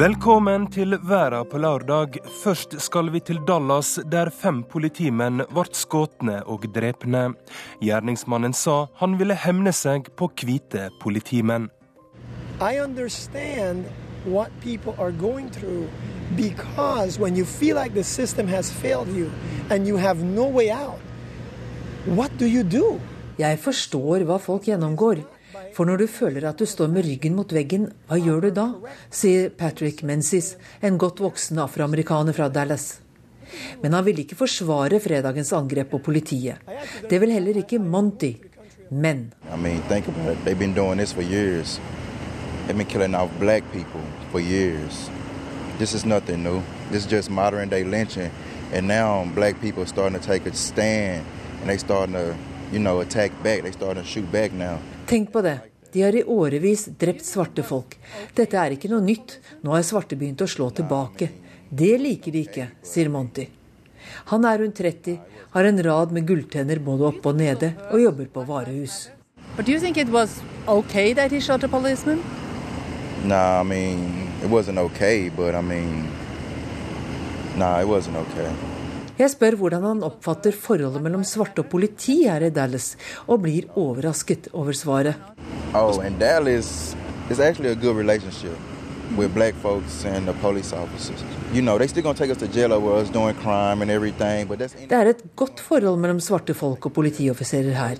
Velkommen til Verda på lørdag. Først skal vi til Dallas, der fem politimenn ble skutt og drepne. Gjerningsmannen sa han ville hevne seg på hvite politimenn. I understand what people are going through because when you feel like the system has failed you and you have no way out, what do you do? Jeg forstår hva folk gjennomgår. For når du føler at du står med ryggen mot veggen, hva gjør du da? sier Patrick Menzies, en godt voksen afroamerikaner fra Dallas. Men han ville ikke forsvare fredagens angrep på politiet. Det vil heller ikke Monty. Men I mean. This is nothing new. This is just modern day lynching. And now black people are starting to take a stand and they starting to, you know, attack back. They starting to shoot back now. Tenk på det. De har i årevis drept svarte folk. Dette er ikke noe nytt. Nå har svarte begynt å slå tilbake. Det liker de ikke, sier Monty. Han er rundt 30, har en rad med gulltenner både oppe og nede, og jobber på varehus. But do you think it was okay that he shot a policeman? Nah, I mean, it wasn't okay, but I mean, nah, it wasn't okay. Jeg spør hvordan han oppfatter forholdet mellom svarte og politi her i Dallas, og blir overrasket over svaret. Oh, Dallas is actually a good relationship with black folks and the police officers. You know, they still gonna take us to jail over us doing crime and everything, but that's Det er et godt forhold mellom svarte folk og politioffiserer her.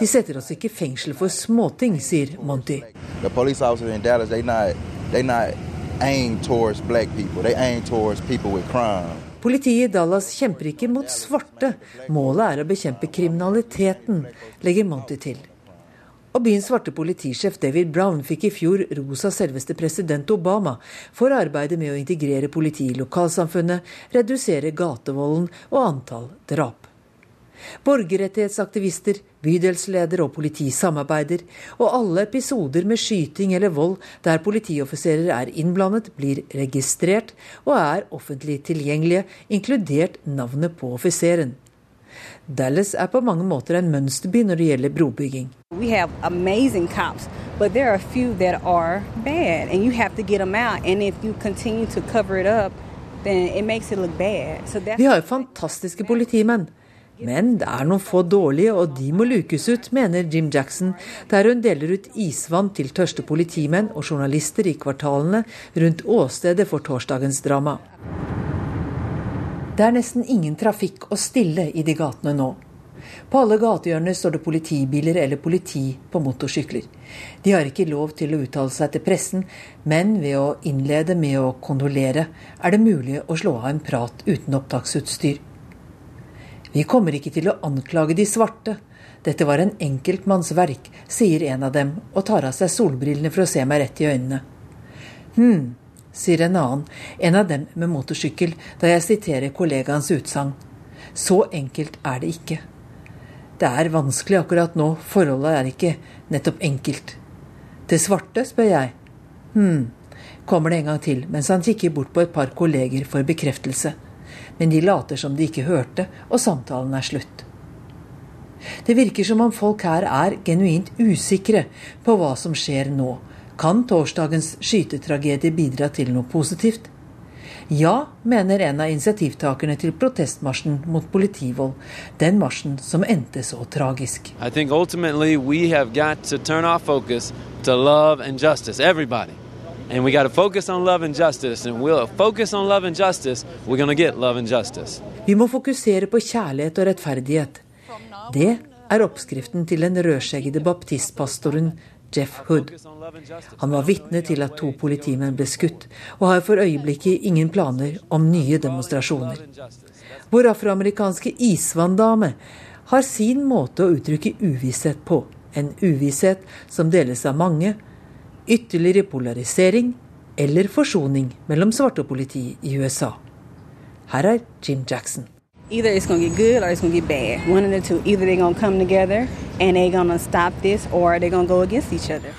De setter oss ikke i fengsel for småting, sier Monty. the police officers in Dallas. They not they not aim towards black people. They aim towards people with crime. Politiet i Dallas kjemper ikke mot svarte. Målet er å bekjempe kriminaliteten, legger Monty til. Og byens svarte politisjef David Brown fikk i fjor ros av selveste president Obama for arbeidet med å integrere politiet i lokalsamfunnet, redusere gatevolden og antall drap. Borgerrettighetsaktivister, bydelsleder og politi samarbeider, og alle episoder med skyting eller vold der politioffiserer er innblandet, blir registrert og er offentlig tilgjengelige, inkludert navnet på offiseren. Dallas er på mange måter en mønsterby når det gjelder brobygging. Cops, bad, up. So Vi har jo fantastiske politimenn. Men det er noen få dårlige, og de må lukes ut, mener Jim Jackson, der hun deler ut isvann til tørste politimenn og journalister i kvartalene rundt åstedet for torsdagens drama. Det er nesten ingen trafikk og stille i de gatene nå. På alle gatehjørner står det politibiler eller politi på motorsykler. De har ikke lov til å uttale seg til pressen, men ved å innlede med å kondolere er det mulig å slå av en prat uten opptaksutstyr. Vi kommer ikke til å anklage de svarte. Dette var en enkeltmannsverk, sier en av dem og tar av seg solbrillene for å se meg rett i øynene. Hm, sier en annen, en av dem med motorsykkel, da jeg siterer kollegaens utsagn. Så enkelt er det ikke. Det er vanskelig akkurat nå, forholdet er ikke nettopp enkelt. Til svarte, spør jeg. Hm, kommer det en gang til, mens han kikker bort på et par kolleger for bekreftelse. Men de later som de ikke hørte, og samtalen er slutt. Det virker som om folk her er genuint usikre på hva som skjer nå. Kan torsdagens skytetragedie bidra til noe positivt? Ja, mener en av initiativtakerne til protestmarsjen mot politivold. Den marsjen som endte så tragisk. I think ultimately we have got to turn our focus to love. And we got to focus on love and justice. And we'll focus on love and justice, we're going to get love and justice. Vi må fokusere på kjærlighet og rettferdighet. Det er oppskriften til den rødskjeggede baptistpastoren Jeff Hood. Han var vitne til at to politimenn ble skutt, og har for øyeblikket ingen planer om nye demonstrasjoner. Vår afroamerikanske isvanndame har sin måte å uttrykke uvisshet på. En uvisshet som deles av mange. Ytterligere polarisering eller forsoning mellom svarte og politi i USA. Her er Jim Jackson. either it's gonna get good or it's gonna get bad. One of the two. Either they're gonna come together and they're gonna stop this, or they're gonna go against each other.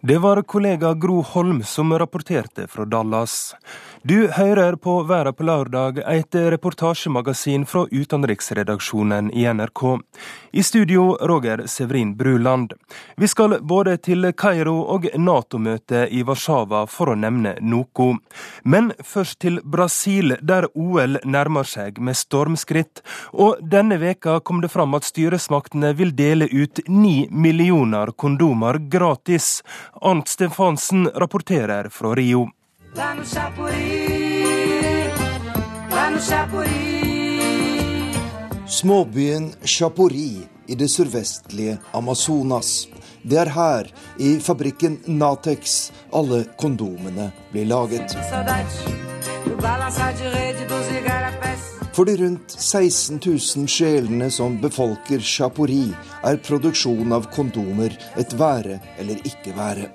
Det var kollega Gro Holm som rapporterte fra Dallas. Du hører på Verden på lørdag, et reportasjemagasin fra utenriksredaksjonen i NRK. I studio Roger Severin Bruland. Vi skal både til Kairo og Nato-møtet i Warszawa, for å nevne noe. Men først til Brasil, der OL nærmer seg med stormskritt. Og denne veka kom det fram at styresmaktene vil dele ut ni millioner kondomer gratis. Arnt Stefansen rapporterer fra Rio. Lá no Chapuri, lá no Chapuri. Småbyen Chapuri i det sørvestlige Amazonas. Det er her, i fabrikken Natex, alle kondomene blir laget. For de rundt 16 000 sjelene som befolker Chapuri, er produksjon av kondomer et være eller ikke være.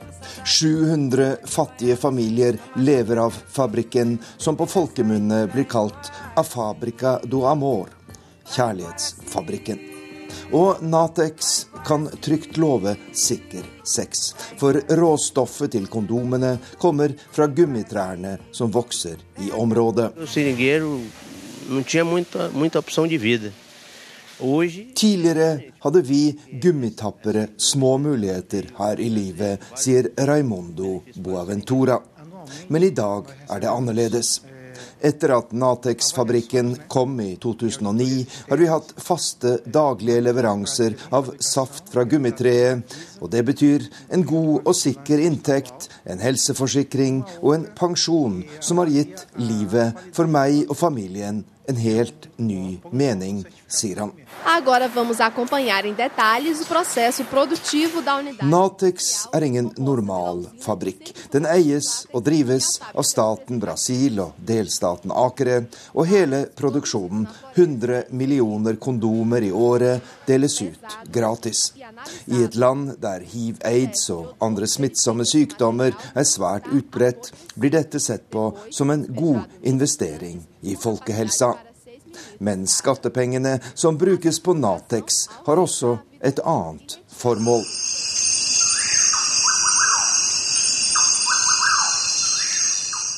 700 fattige familier lever av fabrikken, som på folkemunne blir kalt Afabrica do Amor, kjærlighetsfabrikken. Og Natex kan trygt love sikker sex, for råstoffet til kondomene kommer fra gummitrærne som vokser i området. Tinha muita, muita. Tidligere hadde vi gummitappere små muligheter her i livet, sier Raimondo Boaventura. Men i dag er det annerledes. Etter at Natex-fabrikken kom i 2009, har vi hatt faste daglige leveranser av saft fra gummitreet. Og det betyr en god og sikker inntekt, en helseforsikring og en pensjon som har gitt livet for meg og familien en helt ny mening, sier han. Natex er ingen normal fabrikk. Den eies og drives av staten Brasil og delstaten Akere, og hele produksjonen, 100 millioner kondomer i året, deles ut gratis. I et land der hiv, aids og andre smittsomme sykdommer er svært utbredt, blir dette sett på som en god investering i folkehelsa. Men skattepengene som brukes på Natex, har også et annet formål.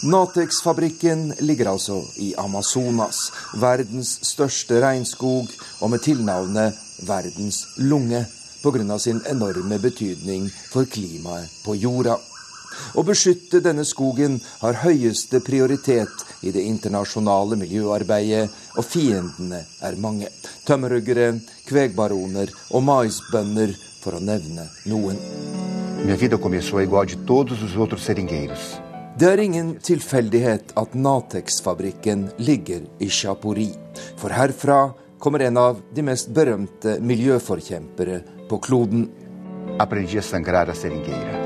Natex-fabrikken ligger altså i Amazonas, verdens største regnskog, og med tilnavnet verdens lunge pga. sin enorme betydning for klimaet på jorda. Å beskytte denne skogen har høyeste prioritet i det internasjonale miljøarbeidet, og fiendene er mange. Tømmerhuggere, kvegbaroner og maisbønder, for å nevne noen. Det er ingen tilfeldighet at Natex-fabrikken ligger i Chapori, For herfra kommer en av de mest berømte miljøforkjempere på kloden. Aprendi a sangrar a seringueira.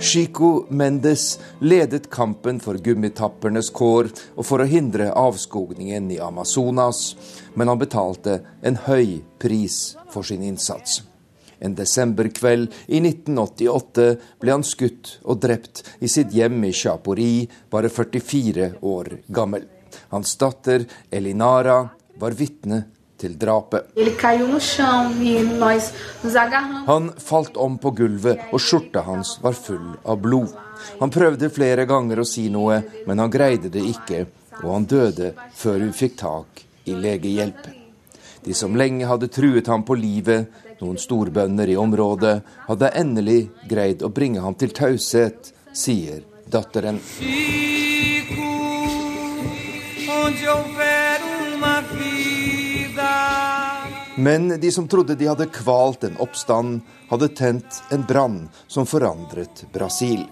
Chico Mendes ledet kampen for gummitappernes kår og for å hindre avskogningen i Amazonas, men han betalte en høy pris for sin innsats. En desemberkveld i 1988 ble han skutt og drept i sitt hjem i Chapori, bare 44 år gammel. Hans datter Elinara var vitne til drapet. Han falt om på gulvet, og skjorta hans var full av blod. Han prøvde flere ganger å si noe, men han greide det ikke, og han døde før hun fikk tak i legehjelp. De som lenge hadde truet ham på livet, noen storbønder i området, hadde endelig greid å bringe ham til taushet, sier datteren. Chico, onde houver men de som trodde de hadde kvalt en oppstand, hadde tent en brann som forandret Brasil.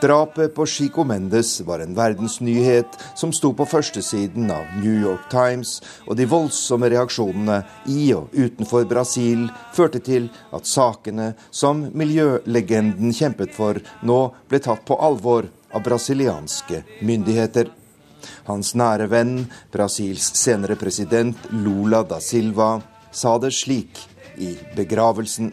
Drapet på Chico Mendes var en verdensnyhet som sto på førstesiden av New York Times, og de voldsomme reaksjonene i og utenfor Brasil førte til at sakene som miljølegenden kjempet for, nå ble tatt på alvor av brasilianske myndigheter. Hans nære venn, Brasils senere president Lula da Silva, sa det slik i begravelsen.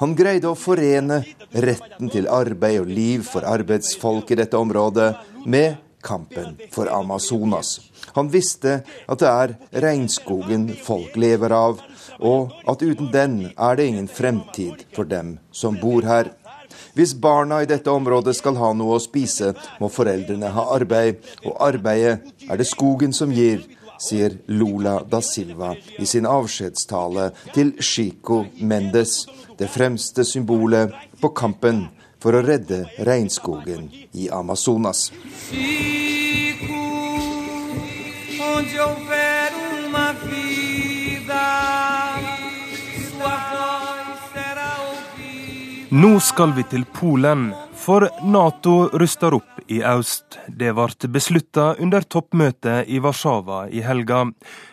Han greide å forene retten til arbeid og liv for arbeidsfolk i dette området med kampen for Amazonas. Han visste at det er regnskogen folk lever av, og at uten den er det ingen fremtid for dem som bor her. Hvis barna i dette området skal ha noe å spise, må foreldrene ha arbeid, og arbeidet er det skogen som gir, sier Lula da Silva i sin avskjedstale til Chico Mendes, det fremste symbolet på kampen for å redde regnskogen i Amazonas. Chico, onde houver Nå skal vi til Polen, for Nato ruster opp i øst. Det ble besluttet under toppmøtet i Warszawa i helga.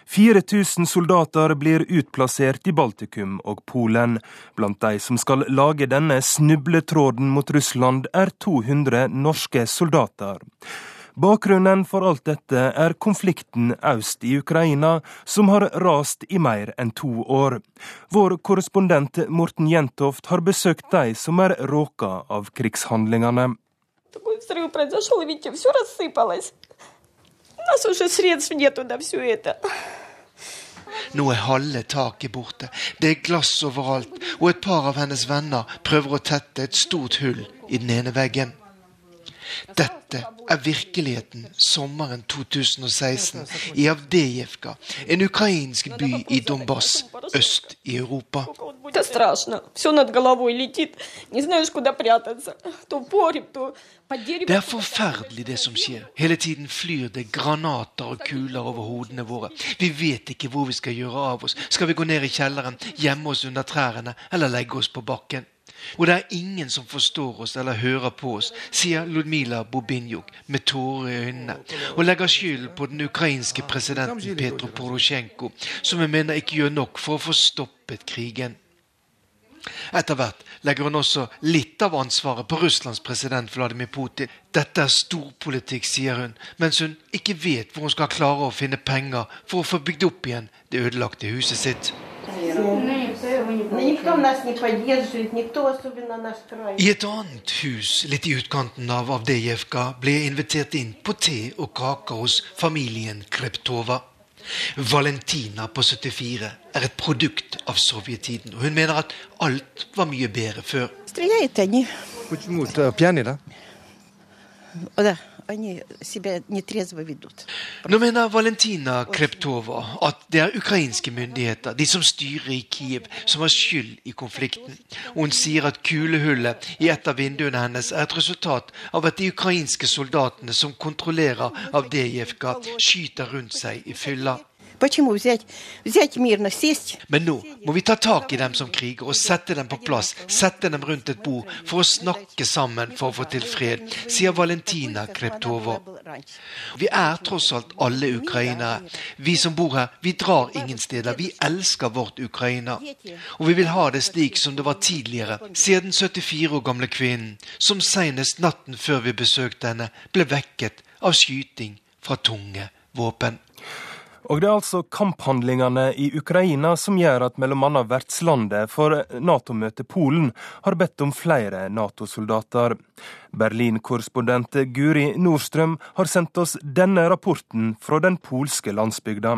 4000 soldater blir utplassert i Baltikum og Polen. Blant de som skal lage denne snubletråden mot Russland, er 200 norske soldater. Bakgrunnen for alt dette er konflikten øst i Ukraina, som har rast i mer enn to år. Vår korrespondent Morten Jentoft har besøkt de som er råka av krigshandlingene. Nå er halve taket borte, det er glass overalt, og et par av hennes venner prøver å tette et stort hull i den ene veggen. Dette er virkeligheten sommeren 2016 i Avdejevka, en ukrainsk by i Donbass øst i Europa. Det er forferdelig det som skjer. Hele tiden flyr det granater og kuler over hodene våre. Vi vet ikke hvor vi skal gjøre av oss. Skal vi gå ned i kjelleren, gjemme oss under trærne eller legge oss på bakken? Og det er ingen som forstår oss eller hører på oss, sier Ludmila Bobinjuk med tårer i øynene, og legger skylden på den ukrainske presidenten Petro Porosjenko, som hun mener ikke gjør nok for å få stoppet krigen. Etter hvert legger hun også litt av ansvaret på Russlands president Vladimir Putin. Dette er storpolitikk, sier hun, mens hun ikke vet hvor hun skal klare å finne penger for å få bygd opp igjen det ødelagte huset sitt. I et annet hus litt i utkanten av Avdejevka ble jeg invitert inn på te og kake hos familien Kreptova. Valentina på 74 er et produkt av sovjettiden, og hun mener at alt var mye bedre før. Почему? Пьяный, да? Да они себя нетрезво ведут. Nå mener Valentina Kreptova at det er ukrainske myndigheter, de som styrer i Kiev, som har skyld i konflikten. Og hun sier at kulehullet i et av vinduene hennes er et resultat av at de ukrainske soldatene som kontrollerer Avdejevka, skyter rundt seg i fylla. Men nå må vi ta tak i dem som kriger, og sette dem på plass, sette dem rundt et bord for å snakke sammen for å få til fred, sier Valentina Kreptova. Vi er tross alt alle ukrainere. Vi som bor her, vi drar ingen steder. Vi elsker vårt Ukraina. Og vi vil ha det slik som det var tidligere, sier den 74 år gamle kvinnen, som senest natten før vi besøkte henne, ble vekket av skyting fra tunge våpen. Og det er altså kamphandlingene i Ukraina som gjør at bl.a. vertslandet for Nato-møtet Polen har bedt om flere Nato-soldater. Berlin-korrespondent Guri Nordstrøm har sendt oss denne rapporten fra den polske landsbygda.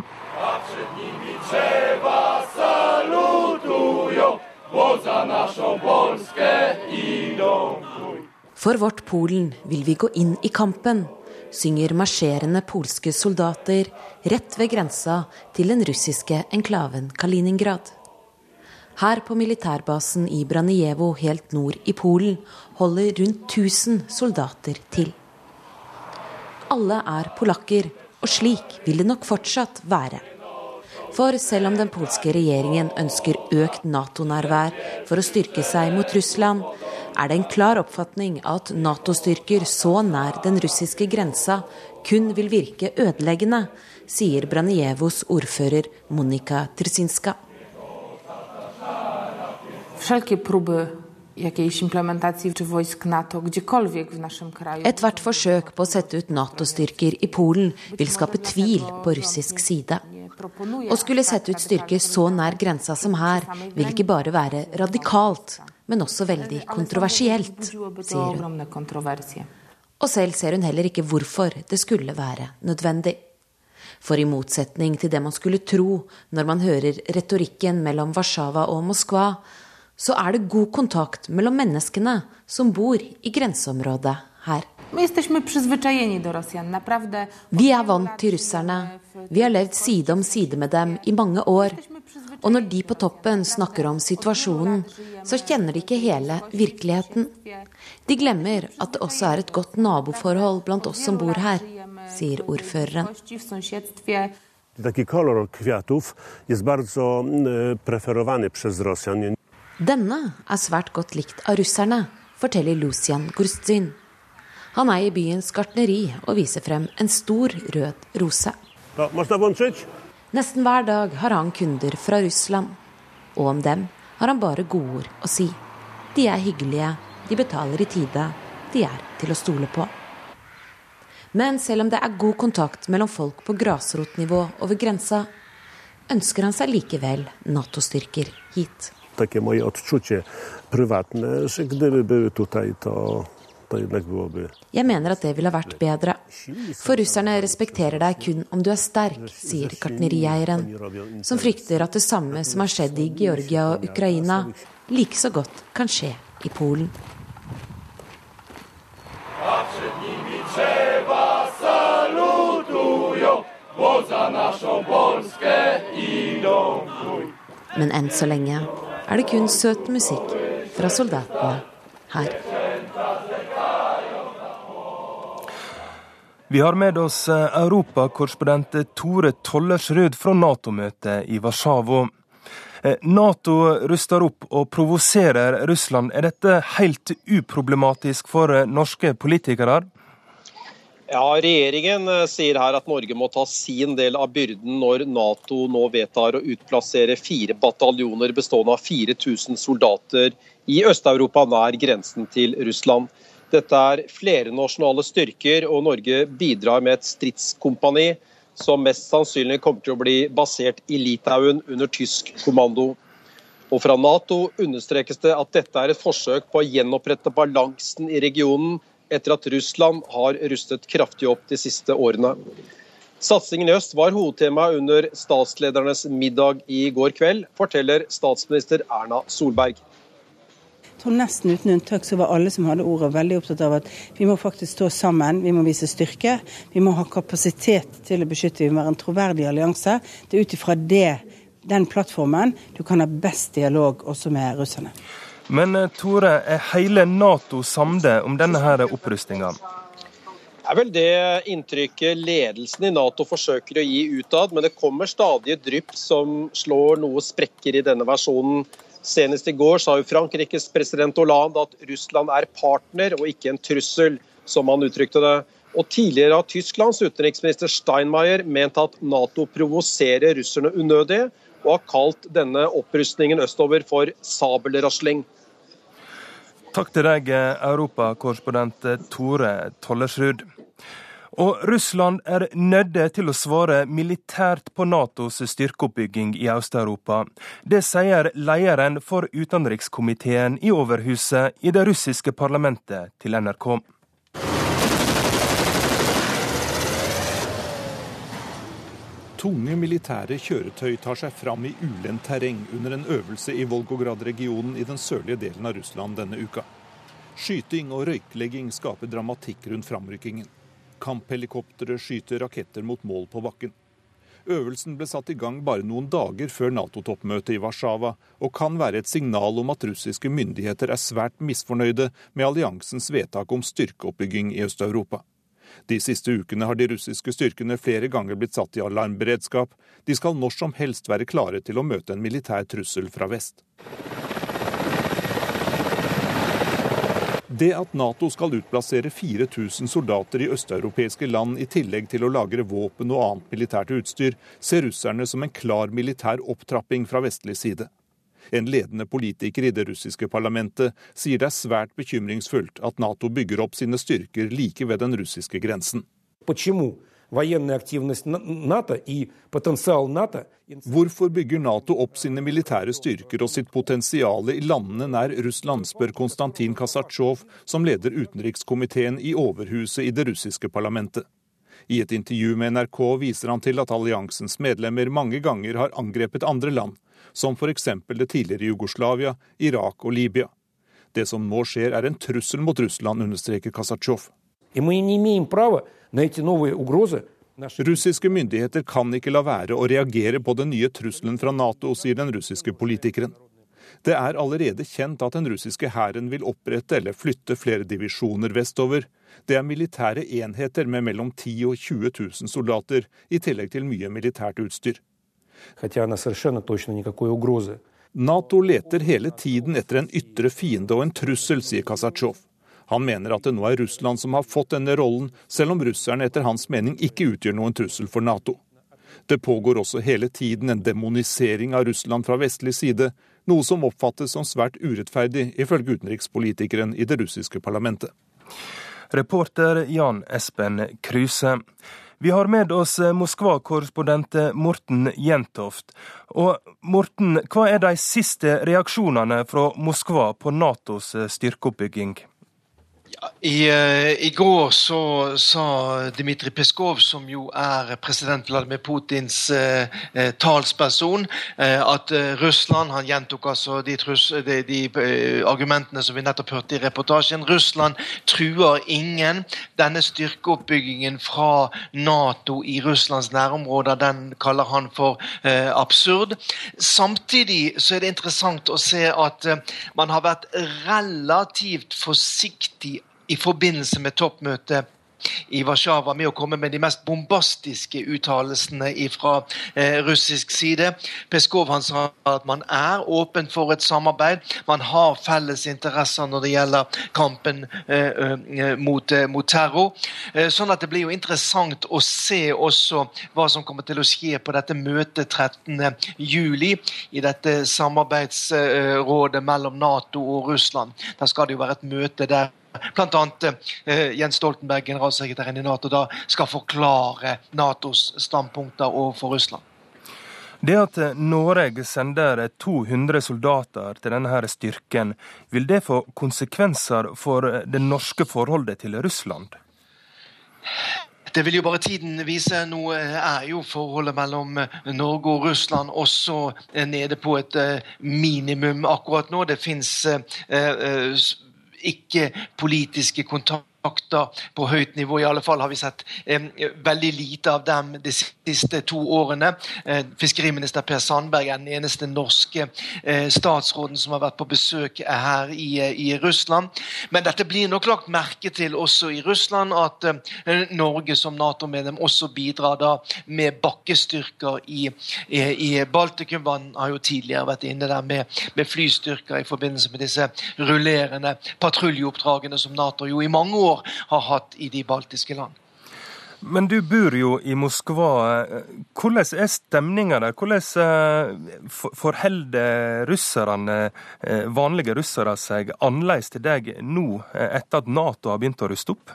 For vårt Polen vil vi gå inn i kampen synger marsjerende polske soldater rett ved grensa til den russiske enklaven Kaliningrad. Her på militærbasen i Branievo helt nord i Polen holder rundt 1000 soldater til. Alle er polakker, og slik vil det nok fortsatt være. For selv om den polske regjeringen ønsker økt Nato-nærvær for å styrke seg mot Russland, er det en klar oppfatning at Nato-styrker så nær den russiske grensa kun vil virke ødeleggende, sier Branievos ordfører Monika Trzinska. Ethvert forsøk på å sette ut Nato-styrker i Polen vil skape tvil på russisk side. Å skulle sette ut styrker så nær grensa som her, vil ikke bare være radikalt, men også veldig kontroversielt, sier hun. Og selv ser hun heller ikke hvorfor det skulle være nødvendig. For i motsetning til det man skulle tro når man hører retorikken mellom Warszawa og Moskva, så er det god kontakt mellom menneskene som bor i grenseområdet her. Vi er vant til russerne. Vi har levd side om side med dem i mange år. Og når de på toppen snakker om situasjonen, så kjenner de ikke hele virkeligheten. De glemmer at det også er et godt naboforhold blant oss som bor her, sier ordføreren. Denne er svært godt likt av russerne, forteller Lucian Gurstin. Han eier byens gartneri og viser frem en stor, rød rose. Nesten hver dag har han kunder fra Russland. Og om dem har han bare godord å si. De er hyggelige, de betaler i tide, de er til å stole på. Men selv om det er god kontakt mellom folk på grasrotnivå over grensa, ønsker han seg likevel Nato-styrker hit. Takie moje odczucie prywatne, że gdyby były tutaj, to jeg mener at det ville vært bedre. For russerne respekterer deg kun om du er sterk, sier gartnerieieren, som frykter at det samme som har skjedd i Georgia og Ukraina, like så godt kan skje i Polen. Men enn så lenge er det kun søt musikk fra soldatene her. Vi har med oss eh, europakorrespondent Tore Tollersrud fra Nato-møtet i Warszawa. Eh, Nato ruster opp og provoserer Russland. Er dette helt uproblematisk for eh, norske politikere? Ja, Regjeringen sier her at Norge må ta sin del av byrden når Nato nå vedtar å utplassere fire bataljoner bestående av 4000 soldater i Øst-Europa nær grensen til Russland. Dette er flernasjonale styrker, og Norge bidrar med et stridskompani som mest sannsynlig kommer til å bli basert i Litauen under tysk kommando. Og Fra Nato understrekes det at dette er et forsøk på å gjenopprette balansen i regionen etter at Russland har rustet kraftig opp de siste årene. Satsingen i øst var hovedtema under statsledernes middag i går kveld, forteller statsminister Erna Solberg Jeg tror nesten uten unntak så var alle som hadde ordet, veldig opptatt av at vi må faktisk stå sammen, vi må vise styrke. Vi må ha kapasitet til å beskytte, vi må være en troverdig allianse. Det er ut ifra den plattformen du kan ha best dialog også med russerne. Men eh, Tore, er hele Nato samlet om denne her? Det er vel det inntrykket ledelsen i Nato forsøker å gi utad, men det kommer stadig drypp som slår noe sprekker i denne versjonen. Senest i går sa jo Frankrikes president Hollande at Russland er partner og ikke en trussel, som han uttrykte det. Og Tidligere har Tysklands utenriksminister Steinmeier ment at Nato provoserer russerne unødig, og har kalt denne opprustningen østover for sabelrasling. Takk til deg, europakorrespondent Tore Tollersrud. Og Russland er nødde til å svare militært på Natos styrkeoppbygging i Øst-Europa. Det sier lederen for utenrikskomiteen i Overhuset i det russiske parlamentet til NRK. Tunge militære kjøretøy tar seg fram i ulendt terreng under en øvelse i Volgograd-regionen i den sørlige delen av Russland denne uka. Skyting og røyklegging skaper dramatikk rundt framrykkingen. Kamphelikoptre skyter raketter mot mål på bakken. Øvelsen ble satt i gang bare noen dager før Nato-toppmøtet i Warszawa, og kan være et signal om at russiske myndigheter er svært misfornøyde med alliansens vedtak om styrkeoppbygging i Øst-Europa. De siste ukene har de russiske styrkene flere ganger blitt satt i alarmberedskap. De skal når som helst være klare til å møte en militær trussel fra vest. Det at Nato skal utplassere 4000 soldater i østeuropeiske land i tillegg til å lagre våpen og annet militært utstyr, ser russerne som en klar militær opptrapping fra vestlig side. En ledende politiker i det russiske parlamentet sier det er svært bekymringsfullt at Nato bygger opp sine styrker like ved den russiske grensen. Hvorfor bygger Nato opp sine militære styrker og sitt potensial i landene nær Russland, spør Konstantin Kasatsjov, som leder utenrikskomiteen i Overhuset i det russiske parlamentet. I et intervju med NRK viser han til at alliansens medlemmer mange ganger har angrepet andre land, som f.eks. det tidligere Jugoslavia, Irak og Libya. Det som nå skjer er en trussel mot Russland, understreker Kasatsjov. Russiske myndigheter kan ikke la være å reagere på den nye trusselen fra Nato, sier den russiske politikeren. Det er allerede kjent at den russiske hæren vil opprette eller flytte flere divisjoner vestover, det er militære enheter med mellom 10 og 20 000 soldater, i tillegg til mye militært utstyr. Nato leter hele tiden etter en ytre fiende og en trussel, sier Kasatsjov. Han mener at det nå er Russland som har fått denne rollen, selv om russerne etter hans mening ikke utgjør noen trussel for Nato. Det pågår også hele tiden en demonisering av Russland fra vestlig side, noe som oppfattes som svært urettferdig, ifølge utenrikspolitikeren i det russiske parlamentet. Reporter Jan Espen Kruse. Vi har med oss Moskva-korrespondent Morten Jentoft. Og Morten, hva er de siste reaksjonene fra Moskva på Natos styrkeoppbygging? I, uh, I, går så sa Dmitrij Peskov, som jo er president Vladimir Putins uh, uh, talsperson, at Russland Han gjentok altså de, de, de argumentene som vi nettopp hørte i reportasjen. Russland truer ingen. Denne styrkeoppbyggingen fra Nato i Russlands nærområder den kaller han for absurd. Samtidig så er det interessant å se at man har vært relativt forsiktig i forbindelse med toppmøtet i Warszawa med å komme med de mest bombastiske uttalelsene fra eh, russisk side. Peskov han sa at man er åpen for et samarbeid. Man har felles interesser når det gjelder kampen eh, eh mot, eh, mot, terror. Eh, sånn at det blir jo interessant å se også hva som kommer til å skje på dette møtet 13.7 i dette samarbeidsrådet mellom Nato og Russland. Da skal det jo være et møte der Bl.a. Eh, Jens Stoltenberg, generalsekretæren i Nato, da skal forklare Natos standpunkter overfor Russland. Det at Norge sender 200 soldater til denne styrken, vil det få konsekvenser for det norske forholdet til Russland? Det vil jo bare tiden vise. Nå er jo forholdet mellom Norge og Russland også nede på et eh, minimum akkurat nå. Det fins eh, ikke-politiske kontakter på høyt nivå. I alle fall har vi sett eh, veldig lite av dem de siste to årene. Eh, fiskeriminister Per Sandberg er den eneste norske eh, statsråden som har vært på besøk her i, i Russland. Men dette blir nok lagt merke til også i Russland, at eh, Norge som Nato-medlem også bidrar da med bakkestyrker i, i, i, Baltikum. Man har jo tidligere vært inne der med, med flystyrker i forbindelse med disse rullerende patruljeoppdragene som Nato jo i mange år år har hatt i de baltiske land. Men du bor jo i Moskva. Hvordan er stemninga der? Hvordan eh, forholder russerne, eh, vanlige russere seg annerledes til deg nå, eh, etter at Nato har begynt å ruste opp?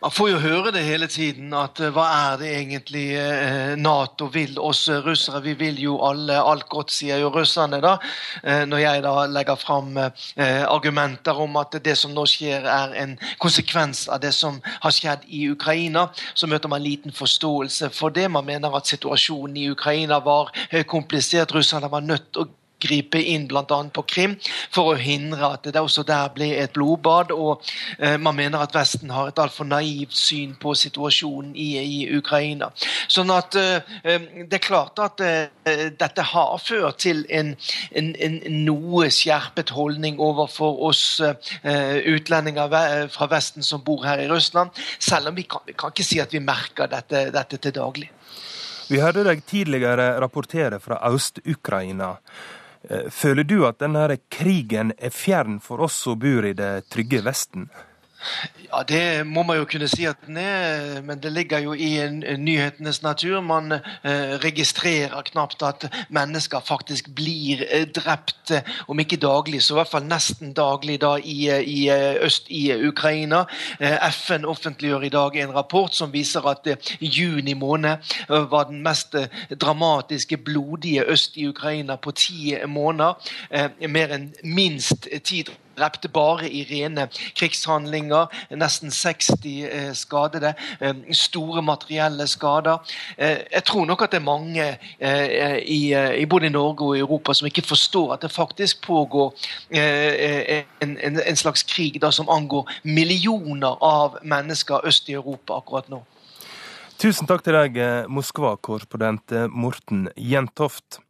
Man får jo høre det hele tiden, at hva er det egentlig Nato vil oss russere? Vi vil jo alle alt godt, sier jo russerne. da. Når jeg da legger fram argumenter om at det som nå skjer, er en konsekvens av det som har skjedd i Ukraina, så møter man liten forståelse for det. Man mener at situasjonen i Ukraina var komplisert. Russerne var nødt til å gripe inn bl.a. på Krim for å hindre at det også der ble et blodbad. og eh, Man mener at Vesten har et altfor naivt syn på situasjonen i, i Ukraina. Sånn at eh, eh Det er klart at eh, dette har ført til en, en, en, noe skjerpet holdning overfor oss eh, utlendinger fra Vesten som bor her i Russland, selv om vi kan, vi kan ikke si at vi merker dette, dette til daglig. Vi hørte deg tidligere rapportere fra Øst-Ukraina. Eh, føler du at denne krigen er fjern for oss som bor i det trygge Vesten? Ja, Det må man jo kunne si at den er, men det ligger jo i nyhetenes natur. Man eh, registrerer knapt at mennesker faktisk blir eh, drept, eh, om ikke daglig, så i hvert fall nesten daglig da i, i øst i Ukraina. FN offentliggjør i dag en rapport som viser at juni måned var den mest dramatiske, blodige øst i Ukraina på ti måneder. Mer enn minst ti drepte bare i rene krigshandlinger. Nesten 60 eh, skadede. Eh, store materielle skader. Eh, jeg tror nok at det er mange i, både Norge og i Europa som ikke forstår at det faktisk pågår en, slags krig som angår millioner av mennesker øst i Europa akkurat nå. Tusen takk til deg, Moskva-korrespondent Morten Jentoft.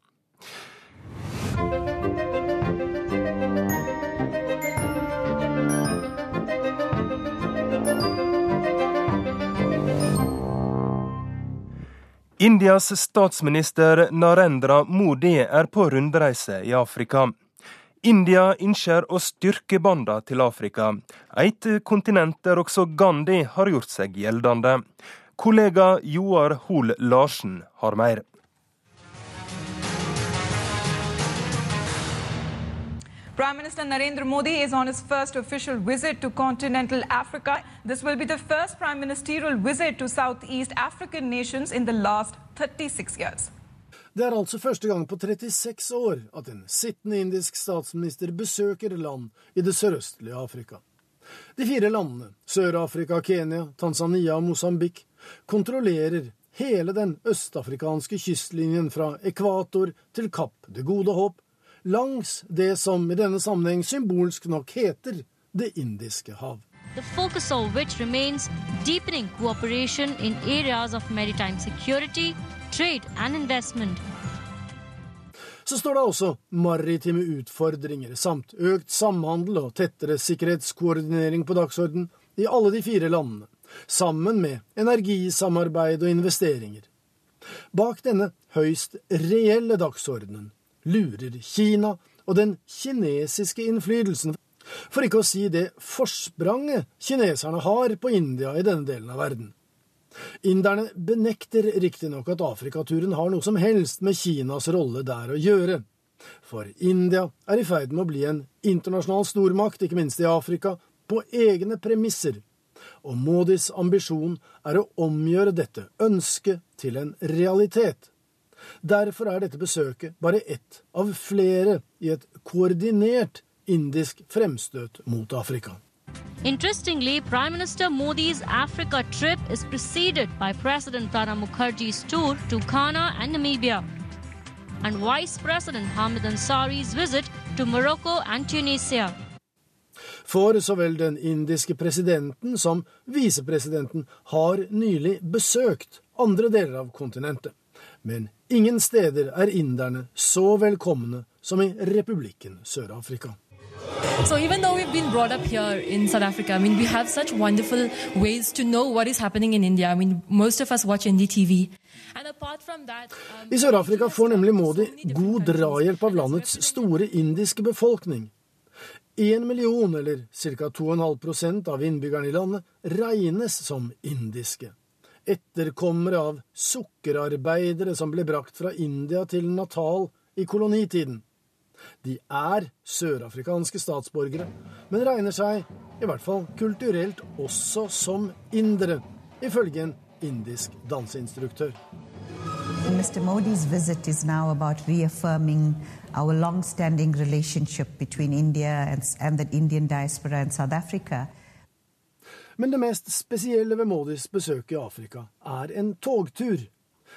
Indias statsminister Narendra Modi er på rundreise i Afrika. India ønsker å styrke båndene til Afrika, et kontinent der også Gandhi har gjort seg gjeldende. Kollega Joar Hoel Larsen har mer. Prime Minister Narendra Modi is on his first official visit to continental Africa. This will be the first prime ministerial visit to Southeast African nations in the last 36 years. Det er altså første gang på 36 år at en sittende indisk statsminister besøker land i det sørøstlige Afrika. De fire landene, Sør-Afrika, Kenya, Tanzania og Mosambik, kontrollerer hele den østafrikanske kystlinjen fra ekvator til Kapp det gode håp, langs det som i denne sammenheng symbolsk nok heter Det indiske hav. The focus of which remains deepening cooperation in areas of maritime security, trade and investment. Så står det også maritime utfordringer samt økt samhandel og tettere sikkerhetskoordinering på dagsorden i alle de fire landene, sammen med energisamarbeid og investeringer. Bak denne høyst reelle dagsordenen lurer Kina og den kinesiske innflytelsen, for ikke å si det forspranget kineserne har på India i denne delen av verden. Inderne benekter riktignok at Afrikaturen har noe som helst med Kinas rolle der å gjøre. For India er i ferd med å bli en internasjonal stormakt, ikke minst i Afrika, på egne premisser. Og Modis ambisjon er å omgjøre dette ønsket til en realitet. Derfor er dette besøket bare ett av flere i et koordinert indisk fremstøt mot Afrika. Interestingly, Prime Minister Modi's Africa trip is preceded by President Pranab Mukherjee's tour to Ghana and Namibia, and Vice President Hamid Ansari's visit to Morocco and Tunisia. For så vel den indiske presidenten som visepresidenten har nylig besøkt andre deler av kontinentet. Men ingen steder er inderne så velkomne som i republikken Sør-Afrika. So even though we've been brought up here in South Africa, I mean, we have such wonderful ways to know what is happening in India. I mean, most of us watch NDTV. That, um, I Sør-Afrika får nemlig Modi god drahjelp av landets store indiske befolkning. Én million, eller ca. 2,5% av innbyggerne i landet, regnes som indiske etterkommere av sukkerarbeidere som ble brakt fra India til Natal i kolonitiden. De er sørafrikanske statsborgere, men regner seg, i hvert fall kulturelt, også som indere, ifølge en indisk danseinstruktør. Mr. Modi's visit is now about reaffirming our long-standing relationship between India and, and the Indian diaspora and South Africa. Men det mest spesielle ved Modis besøk i Afrika er en togtur.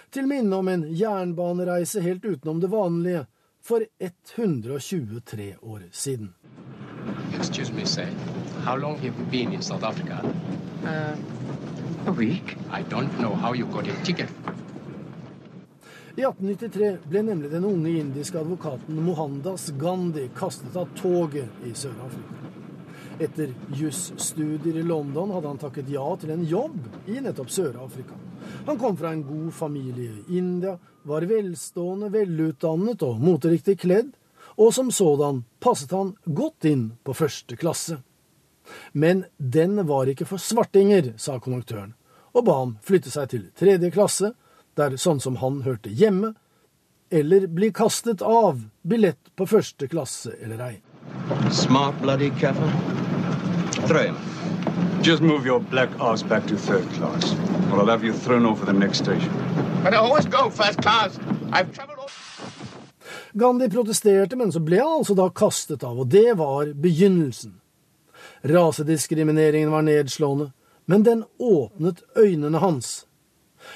Til minne om en jernbanereise helt utenom det vanlige for 123 år siden. Excuse me, sir. How long have you been in South Africa? Uh, a week. I don't know how you got a ticket. I 1893 ble nemlig den unge indiske advokaten Mohandas Gandhi kastet av toget i Sør-Afrika. Etter jusstudier i London hadde han takket ja til en jobb i nettopp Sør-Afrika. Han kom fra en god familie i India, var velstående, velutdannet og moteriktig kledd, og som sådan passet han godt inn på første klasse. Men den var ikke for svartinger, sa konduktøren, og ba ham flytte seg til tredje klasse, der sånn som han hørte hjemme, eller bli kastet av billett på første klasse eller ei. Smart bloody kaffer. Him. Just move your black ass back to third class, or I'll have you thrown over the next station. But I always go first class. I've traveled all... Gandhi protesterte, men så ble han altså da kastet av, og det var begynnelsen. Rasediskrimineringen var nedslående, men den åpnet øynene hans.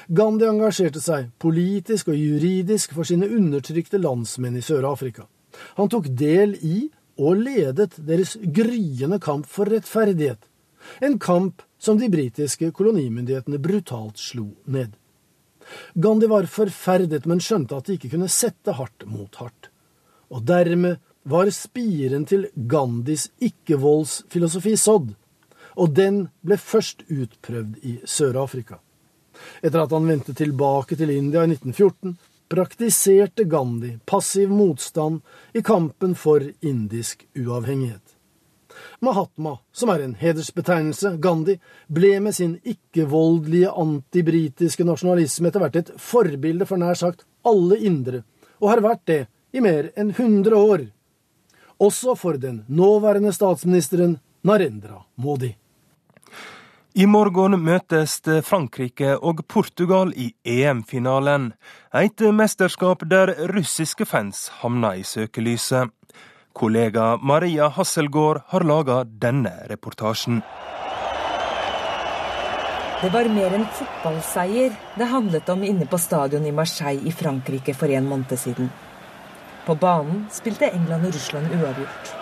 Gandhi engasjerte seg politisk og juridisk for sine undertrykte landsmenn i Sør-Afrika. Han tok del i og ledet deres gryende kamp for rettferdighet, en kamp som de britiske kolonimyndighetene brutalt slo ned. Gandhi var forferdet, men skjønte at de ikke kunne sette hardt mot hardt. Og dermed var spiren til Gandhis ikke-voldsfilosofi sådd, og den ble først utprøvd i Sør-Afrika. Etter at han vendte tilbake til India i 1914, praktiserte Gandhi passiv motstand i kampen for indisk uavhengighet. Mahatma, som er en hedersbetegnelse, Gandhi, ble med sin ikke-voldelige antibritiske nasjonalisme etter hvert et forbilde for nær sagt alle indre, og har vært det i mer enn 100 år. Også for den nåværende statsministeren Narendra Modi. I morgen møtes Frankrike og Portugal i EM-finalen. Et mesterskap der russiske fans havner i søkelyset. Kollega Maria Hasselgaard har laga denne reportasjen. Det var mer enn fotballseier det handlet om inne på stadion i Marseille i Frankrike for en måned siden. På banen spilte England og Russland uavgjort.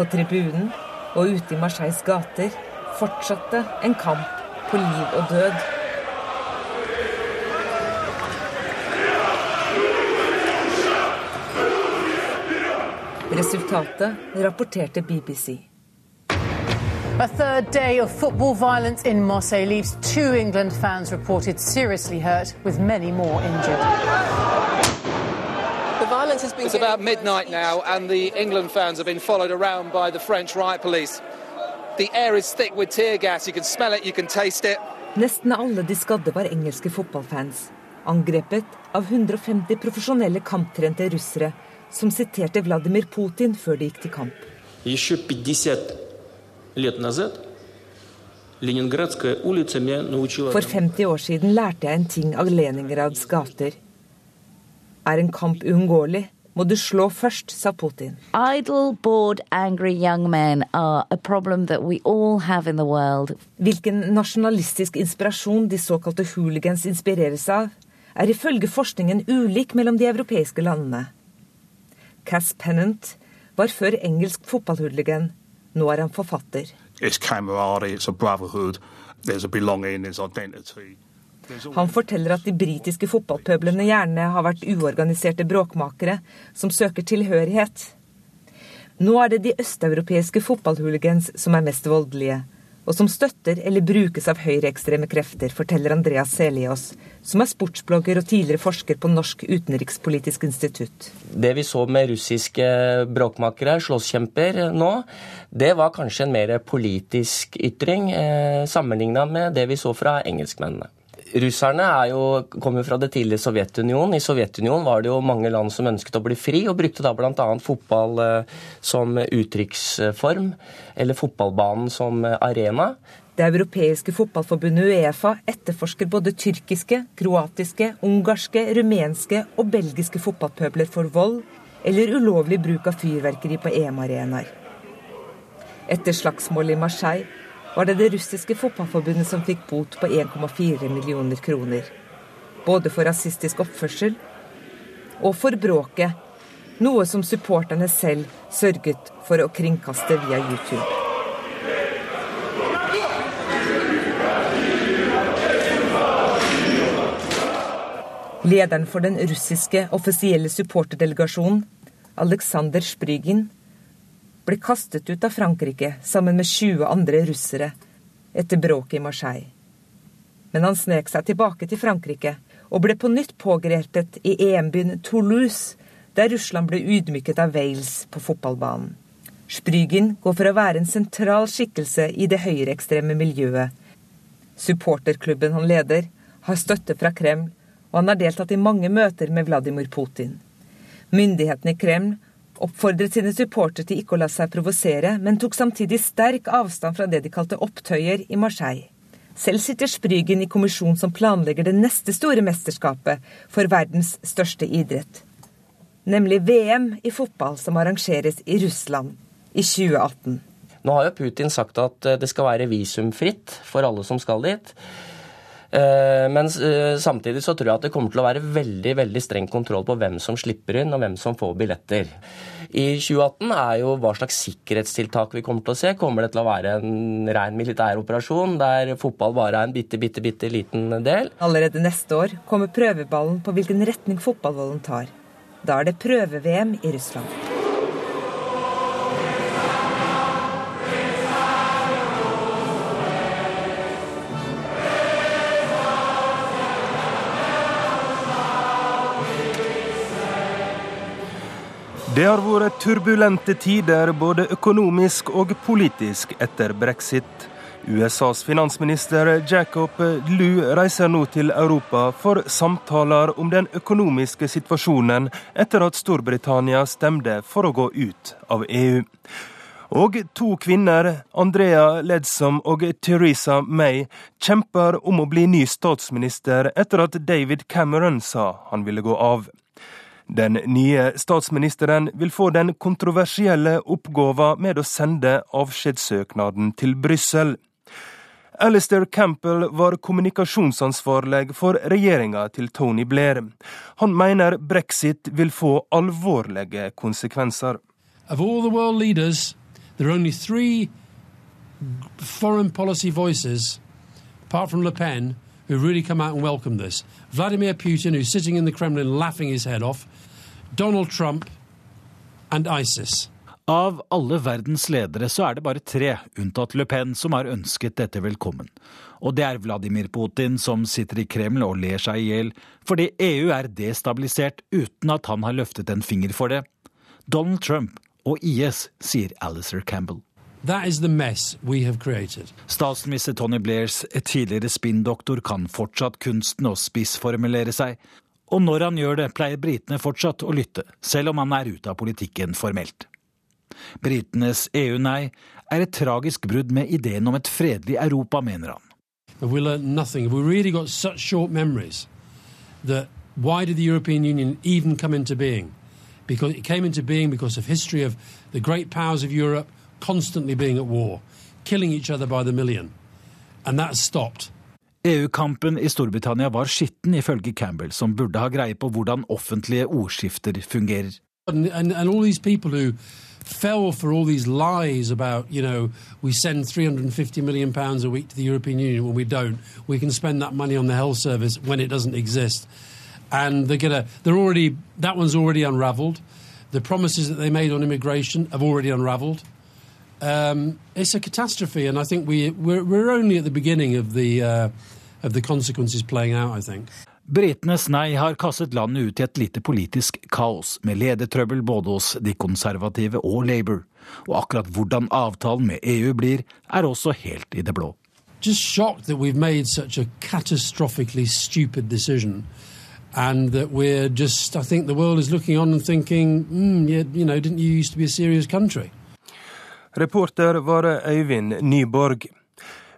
På tribunen og ute i Marseilles gater fortsatte en kamp på liv og død Resultatet rapporterte BBC. A third day of football violence in Marseille leaves two England fans reported seriously hurt, with many more injured. The violence has been. It's about midnight now, and the England fans have been followed around by the French riot police. The air is thick with tear gas. You can smell it, you can taste it. Nesten alle de skadde var engelske fotballfans. Angrepet av 150 profesjonelle kamptrente russere som siterte Vladimir Putin før de gikk til kamp. For 50 år siden lærte jeg en ting av Leningrads gater. Er en kamp uunngåelig, må du slå først, sa Putin. Idle, bored, angry young men are a problem that we all have in the world. Hvilken nasjonalistisk inspirasjon de såkalte hooligans inspireres av, er ifølge forskningen ulik mellom de europeiske landene. Cass Pennant var før engelsk fotballhooligan. Nå er han forfatter. Han forteller at de britiske fotballpøblene gjerne har vært uorganiserte bråkmakere som søker tilhørighet. Nå er det de østeuropeiske fotballhooligans som er mest voldelige og som støtter eller brukes av høyreekstreme krefter, forteller Andreas Seliås, som er sportsblogger og tidligere forsker på Norsk utenrikspolitisk institutt. Det vi så med russiske bråkmakere, slåsskjemper, nå, det var kanskje en mer politisk ytring eh, sammenligna med det vi så fra engelskmennene. Russerne er jo, kom jo fra det tidlige Sovjetunionen. I Sovjetunionen var det jo mange land som ønsket å bli fri, og brukte da bl.a. fotball eh, som uttrykksform, eller fotballbanen som arena. Det europeiske fotballforbundet Uefa etterforsker både tyrkiske, kroatiske, ungarske, rumenske og belgiske fotballpøbler for vold eller ulovlig bruk av fyrverkeri på EM-arenaer. Etter slagsmålet i Marseille var det det russiske fotballforbundet som fikk bot på 1,4 millioner kroner. Både for rasistisk oppførsel og for bråket, noe som supporterne selv sørget for å kringkaste via YouTube. Lederen for den russiske offisielle supporterdelegasjonen, Aleksandr Sprygin, ble kastet ut av Frankrike sammen med 20 andre russere etter bråket i Marseille. Men han snek seg tilbake til Frankrike og ble på nytt pågrepet i EM-byen Toulouse, der Russland ble ydmyket av Wales på fotballbanen. Sprygen går for å være en sentral skikkelse i det høyreekstreme miljøet. Supporterklubben han leder, har støtte fra Kreml, og han har deltatt i mange møter med Vladimir Putin. Myndighetene i Kreml oppfordret sine supportere til ikke å la seg provosere, men tok samtidig sterk avstand fra det de kalte opptøyer i Marseille. Selv sitter Sprygen i kommisjonen som planlegger det neste store mesterskapet for verdens største idrett. nemlig VM i fotball som arrangeres i Russland i 2018. Nå har jo Putin sagt at eh, det skal være visumfritt for alle som skal dit. Eh, men eh, samtidig så tror jeg at det kommer til å være veldig veldig streng kontroll på hvem som slipper inn, og hvem som får billetter. I 2018 er jo hva slags sikkerhetstiltak vi kommer til å se. Kommer det til å være en ren militær operasjon der fotball bare er en bitte, bitte, bitte liten del? Allerede neste år kommer prøveballen på hvilken retning fotballvolden tar. Da er det prøve-VM i Russland. Det har vært turbulente tider både økonomisk og politisk etter brexit. USAs finansminister Jacob Lew reiser nå til Europa for samtaler om den økonomiske situasjonen etter at Storbritannia stemte for å gå ut av EU. Og to kvinner, Andrea Ledsom og Theresa May, kjemper om å bli ny statsminister etter at David Cameron sa han ville gå av. Den nye statsministeren vil få den kontroversielle oppgåva med å sende avskjedssøknaden til Brussel. Alistair Campbell var kommunikasjonsansvarlig for regjeringa til Tony Blair. Han mener brexit vil få alvorlige konsekvenser. Of all the world leaders, there are only three foreign policy voices, apart from Le Pen, who really come out and welcome this. Vladimir Putin, who's sitting in the Kremlin laughing his head off, Donald Trump and ISIS. Av alle verdens ledere så er det bare tre, unntatt Le Pen, som har ønsket dette velkommen. Og det er Vladimir Putin som sitter i Kreml og ler seg i hjel fordi EU er destabilisert uten at han har løftet en finger for det. Donald Trump og IS, sier Alistair Campbell. Statsminister Tony Blairs tidligere spinndoktor kan fortsatt kunsten å spissformulere seg, og når han gjør det, pleier britene fortsatt å lytte, selv om han er ute av politikken formelt. Britenes EU-nei er et tragisk brudd med ideen om et fredelig Europa, mener han. why did the European Union even come into being? Because it came into being because of history of the great powers of Europe constantly being at war, killing each other by the million. And that stopped. EU-kampen i Storbritannia var skitten, ifølge Campbell, som burde ha greie på hvordan offentlige ordskifter fungerer. And, and, and all these people for all these lies about, you know, we send 350 million pounds a week to the European Union when we don't. We can spend that money on the health service when it doesn't exist. And they're gonna, they're already, that one's already unravelled. The promises that they made on immigration have already unravelled. Um, it's a catastrophe, and I think we, we're, we're only at the beginning of the, uh, of the consequences playing out, I think. Britenes nei har kastet landet ut i et lite politisk kaos, med ledertrøbbel både hos de konservative og Labour. Og akkurat hvordan avtalen med EU blir, er også helt i det blå. Just shocked that we've made such a catastrophically stupid decision. And that we're just, I think the world is looking on and thinking, mm, you, you know, didn't you used to be a serious country? Reporter var Øyvind Nyborg.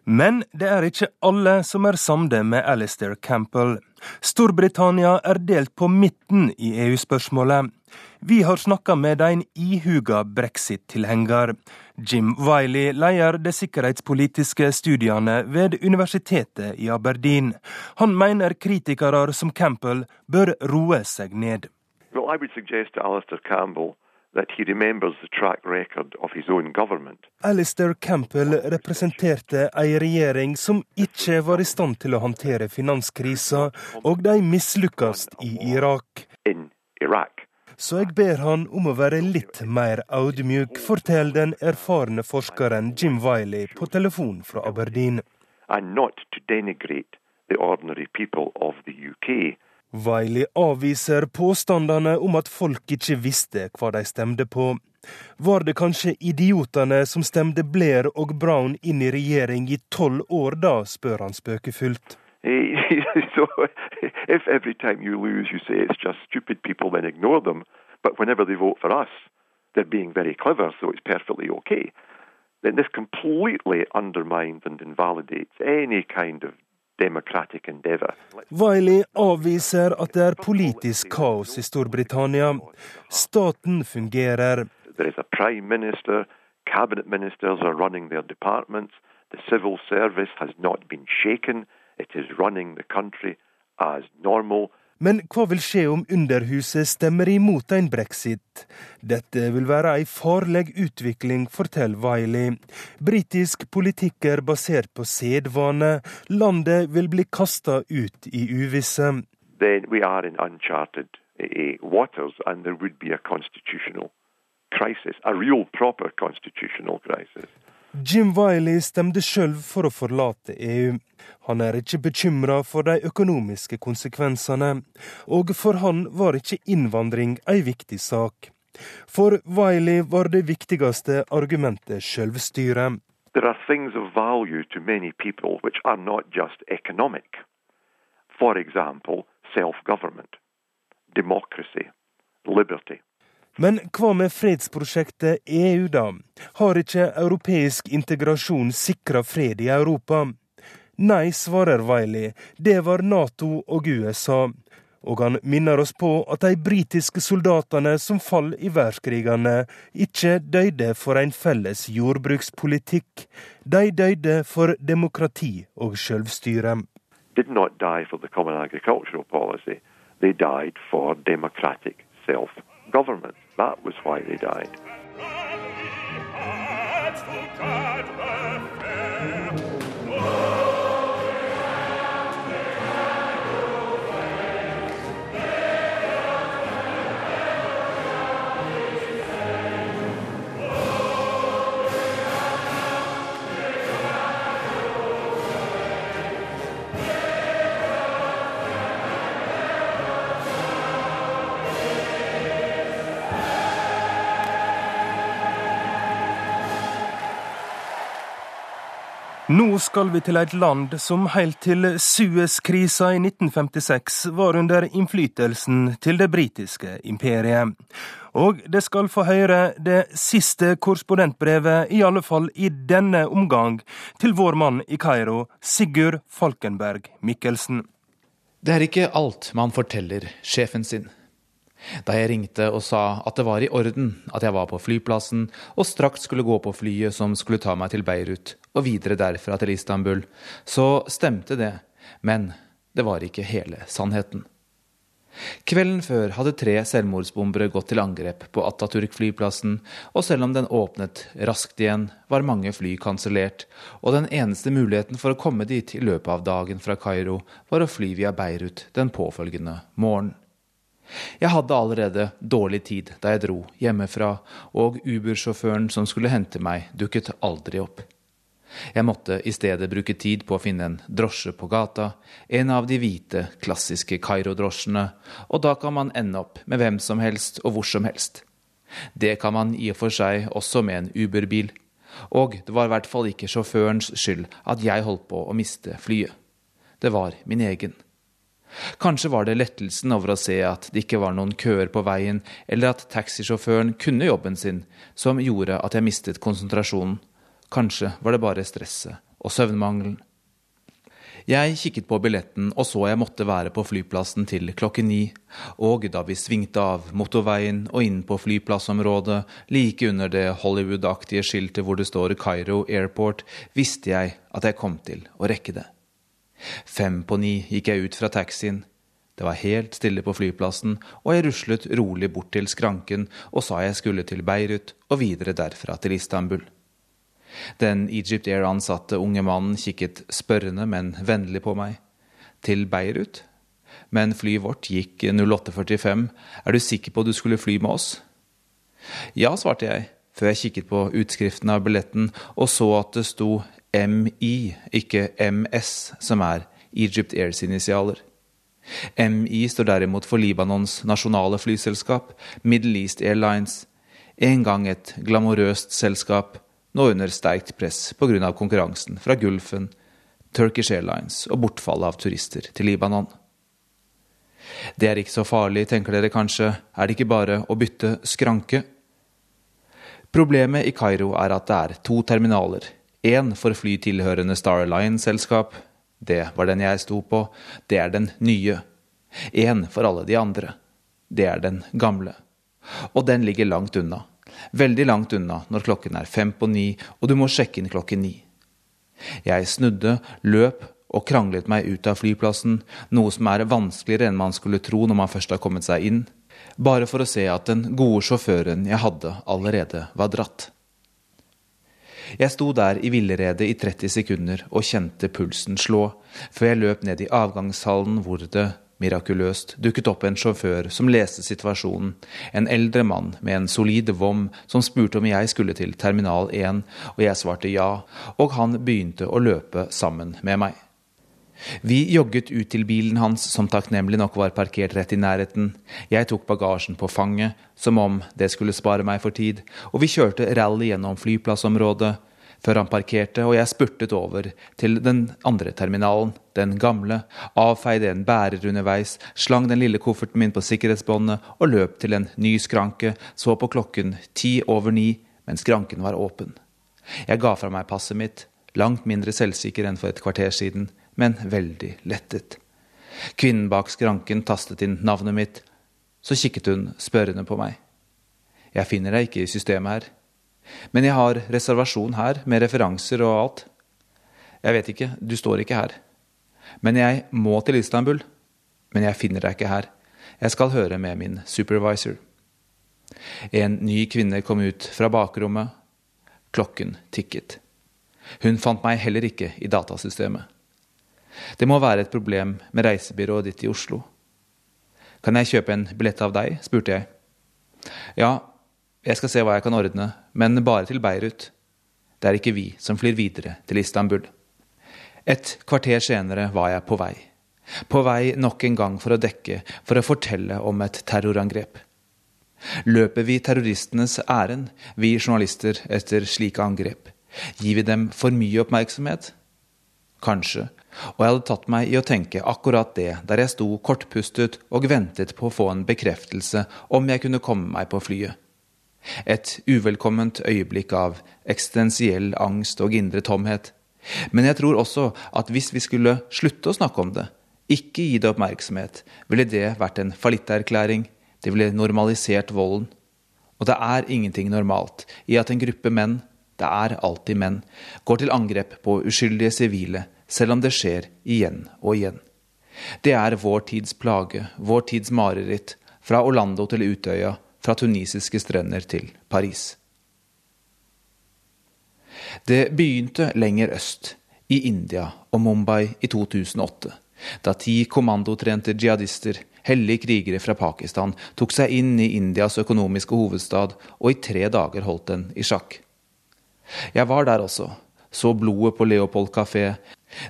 Men det er ikke alle som er samde med Alistair Campbell. Storbritannia er delt på midten i EU-spørsmålet. Vi har snakka med en ihuga brexit-tilhenger. Jim Wiley leder de sikkerhetspolitiske studiene ved universitetet i Aberdeen. Han mener kritikere som Campbell bør roe seg ned. Well, I would suggest Alistair Campbell that he remembers the track record of his own government. Alistair Campbell representerte ei regjering som ikke var i stand til å håndtere finanskrisa, og de mislykkes i Irak. Så jeg ber han om å være litt mer audmjuk, forteller den erfarne forskeren Jim Wiley på telefon fra Aberdeen. And not to denigrate the ordinary people of the UK. Wiley avviser påstandene om at folk ikke visste hva de stemte på. Var det kanskje idiotene som stemte Blair og Brown inn i regjering i tolv år da, spør han spøkefullt. so if every time you lose you say it's just stupid people, then ignore them. But whenever they vote for us, they're being very clever, so it's perfectly okay. Then this completely undermines and invalidates any kind of Wiley avviser at det er politisk kaos i Storbritannia. Staten fungerer. There is a prime minister. Cabinet ministers are running their departments. The civil service has not been shaken. It is running the country as normal. Men hva vil skje om Underhuset stemmer imot en brexit? Dette vil være ei farlig utvikling, forteller Wiley. Britisk politikk er basert på sedvane. Landet vil bli kasta ut i uvisse. uh, waters, and there would be a constitutional crisis, a real proper constitutional crisis. Jim Wiley stemte sjøl for å forlate EU. Han er ikke bekymra for de økonomiske konsekvensene, og for han var ikke innvandring ei viktig sak. For Wiley var det viktigste argumentet sjølvstyre. There are things of value to many people which are not just economic. For example, self-government, democracy, liberty. Men hva med fredsprosjektet EU, da? Har ikke europeisk integrasjon sikra fred i Europa? Nei, svarer Wiley, det var Nato og USA. Og han minner oss på at de britiske soldatene som fall i verdenskrigene, ikke døde for en felles jordbrukspolitikk. De døde for demokrati og selvstyre. Did not die for the common agricultural. They died for democratic self government. That was why they died. Nå skal vi til et land som helt til Suez-krisa i 1956 var under innflytelsen til det britiske imperiet. Og det skal få høre det siste korrespondentbrevet, i alle fall i denne omgang, til vår mann i Kairo, Sigurd Falkenberg Mikkelsen. Det er ikke alt man forteller sjefen sin. Da jeg ringte og sa at det var i orden at jeg var på flyplassen og straks skulle gå på flyet som skulle ta meg til Beirut og videre derfra til Istanbul, så stemte det, men det var ikke hele sannheten. Kvelden før hadde tre selvmordsbombere gått til angrep på Ataturk-flyplassen, og selv om den åpnet raskt igjen, var mange fly kansellert, og den eneste muligheten for å komme dit i løpet av dagen fra Kairo var å fly via Beirut den påfølgende morgen. Jeg hadde allerede dårlig tid da jeg dro hjemmefra, og Uber-sjåføren som skulle hente meg, dukket aldri opp. Jeg måtte i stedet bruke tid på å finne en drosje på gata, en av de hvite, klassiske Kairo-drosjene, og da kan man ende opp med hvem som helst og hvor som helst. Det kan man i og for seg også med en Uber-bil, og det var i hvert fall ikke sjåførens skyld at jeg holdt på å miste flyet. Det var min egen. Kanskje var det lettelsen over å se at det ikke var noen køer på veien, eller at taxisjåføren kunne jobben sin, som gjorde at jeg mistet konsentrasjonen. Kanskje var det bare stresset og søvnmangelen. Jeg kikket på billetten og så jeg måtte være på flyplassen til klokken ni, og da vi svingte av motorveien og inn på flyplassområdet, like under det Hollywood-aktige skiltet hvor det står Cairo Airport, visste jeg at jeg kom til å rekke det. Fem på ni gikk jeg ut fra taxien. Det var helt stille på flyplassen, og jeg ruslet rolig bort til skranken og sa jeg skulle til Beirut og videre derfra til Istanbul. Den Egypt Air-ansatte unge mannen kikket spørrende, men vennlig på meg. Til Beirut? Men flyet vårt gikk 08.45. Er du sikker på du skulle fly med oss? Ja, svarte jeg, før jeg kikket på utskriften av billetten og så at det sto MI, ikke MS, som er Egypt Airs initialer. MI står derimot for Libanons nasjonale flyselskap, Middle East Airlines, en gang et glamorøst selskap, nå under sterkt press pga. konkurransen fra Gulfen, Turkish Airlines og bortfallet av turister til Libanon. Det er ikke så farlig, tenker dere kanskje, er det ikke bare å bytte skranke? Problemet i Kairo er at det er to terminaler, Én for fly tilhørende Star Alliance-selskap, Det var den jeg sto på. Det er den nye. Én for alle de andre. Det er den gamle. Og den ligger langt unna. Veldig langt unna når klokken er fem på ni og du må sjekke inn klokken ni. Jeg snudde, løp og kranglet meg ut av flyplassen, noe som er vanskeligere enn man skulle tro når man først har kommet seg inn, bare for å se at den gode sjåføren jeg hadde, allerede var dratt. Jeg sto der i villrede i 30 sekunder og kjente pulsen slå, før jeg løp ned i avgangshallen hvor det mirakuløst dukket opp en sjåfør som leste situasjonen, en eldre mann med en solid vom som spurte om jeg skulle til terminal 1, og jeg svarte ja, og han begynte å løpe sammen med meg. Vi jogget ut til bilen hans, som takknemlig nok var parkert rett i nærheten. Jeg tok bagasjen på fanget, som om det skulle spare meg for tid, og vi kjørte rally gjennom flyplassområdet, før han parkerte og jeg spurtet over til den andre terminalen, den gamle, avfeide en bærer underveis, slang den lille kofferten min på sikkerhetsbåndet og løp til en ny skranke, så på klokken ti over ni, men skranken var åpen. Jeg ga fra meg passet mitt, langt mindre selvsikker enn for et kvarter siden, men veldig lettet. Kvinnen bak skranken tastet inn navnet mitt, så kikket hun spørrende på meg. Jeg finner deg ikke i systemet her. Men jeg har reservasjon her, med referanser og alt. Jeg vet ikke, du står ikke her. Men jeg må til Istanbul. Men jeg finner deg ikke her. Jeg skal høre med min supervisor. En ny kvinne kom ut fra bakrommet. Klokken tikket. Hun fant meg heller ikke i datasystemet. Det må være et problem med reisebyrået ditt i Oslo. Kan jeg kjøpe en billett av deg? spurte jeg. Ja, jeg skal se hva jeg kan ordne, men bare til Beirut. Det er ikke vi som flyr videre til Istanbul. Et kvarter senere var jeg på vei. På vei nok en gang for å dekke, for å fortelle om et terrorangrep. Løper vi terroristenes ærend, vi journalister, etter slike angrep? Gir vi dem for mye oppmerksomhet? Kanskje, og jeg hadde tatt meg i å tenke akkurat det der jeg sto kortpustet og ventet på å få en bekreftelse om jeg kunne komme meg på flyet. Et uvelkomment øyeblikk av eksistensiell angst og indre tomhet. Men jeg tror også at hvis vi skulle slutte å snakke om det, ikke gi det oppmerksomhet, ville det vært en fallitterklæring. Det ville normalisert volden. Og det er ingenting normalt i at en gruppe menn, det er alltid menn, går til angrep på uskyldige sivile, selv om det skjer igjen og igjen. Det er vår tids plage, vår tids mareritt, fra Orlando til Utøya, fra tunisiske strender til Paris. Det begynte lenger øst, i India og Mumbai i 2008, da ti kommandotrente jihadister, hellige krigere fra Pakistan, tok seg inn i Indias økonomiske hovedstad og i tre dager holdt den i sjakk. Jeg var der også, så blodet på Leopold kafé,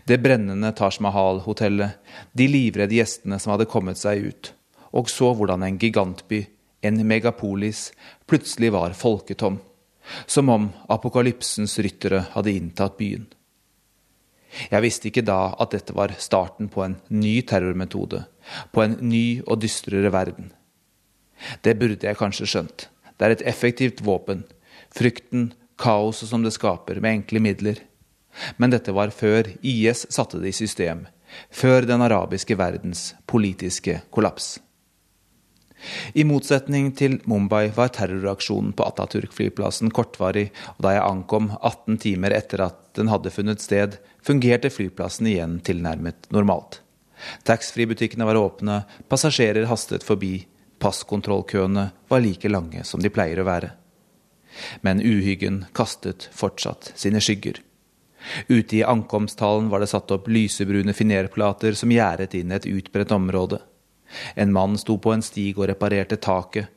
det brennende Taj Mahal-hotellet, de livredde gjestene som hadde kommet seg ut, og så hvordan en gigantby en megapolis, plutselig var folketom, som om apokalypsens ryttere hadde inntatt byen. Jeg visste ikke da at dette var starten på en ny terrormetode, på en ny og dystrere verden. Det burde jeg kanskje skjønt. Det er et effektivt våpen. Frykten, kaoset som det skaper, med enkle midler. Men dette var før IS satte det i system, før den arabiske verdens politiske kollaps. I motsetning til Mumbai var terroraksjonen på Atatürk-flyplassen kortvarig, og da jeg ankom 18 timer etter at den hadde funnet sted, fungerte flyplassen igjen tilnærmet normalt. Taxfree-butikkene var åpne, passasjerer hastet forbi, passkontrollkøene var like lange som de pleier å være. Men uhyggen kastet fortsatt sine skygger. Ute i ankomsthallen var det satt opp lysebrune finerplater som gjerdet inn et utbredt område. En mann sto på en stig og reparerte taket,